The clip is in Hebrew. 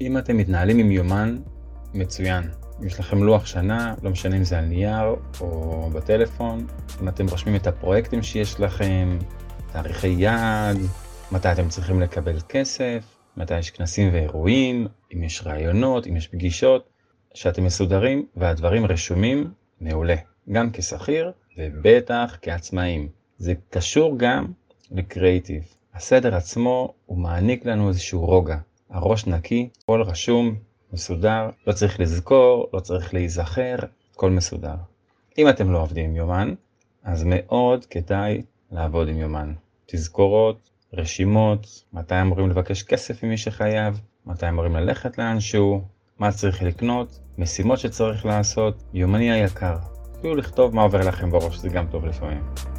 אם אתם מתנהלים עם יומן, מצוין. אם יש לכם לוח שנה, לא משנה אם זה על נייר או בטלפון, אם אתם רושמים את הפרויקטים שיש לכם, תאריכי יעד, מתי אתם צריכים לקבל כסף, מתי יש כנסים ואירועים, אם יש רעיונות, אם יש פגישות, שאתם מסודרים והדברים רשומים, מעולה. גם כשכיר ובטח כעצמאים. זה קשור גם לקריאיטיב. הסדר עצמו הוא מעניק לנו איזשהו רוגע. הראש נקי, הכל רשום, מסודר, לא צריך לזכור, לא צריך להיזכר, הכל מסודר. אם אתם לא עובדים עם יומן, אז מאוד כדאי לעבוד עם יומן. תזכורות, רשימות, מתי אמורים לבקש כסף ממי שחייב, מתי אמורים ללכת לאנשהו, מה צריך לקנות, משימות שצריך לעשות, יומני היקר. אפילו לכתוב מה עובר לכם בראש, זה גם טוב לפעמים.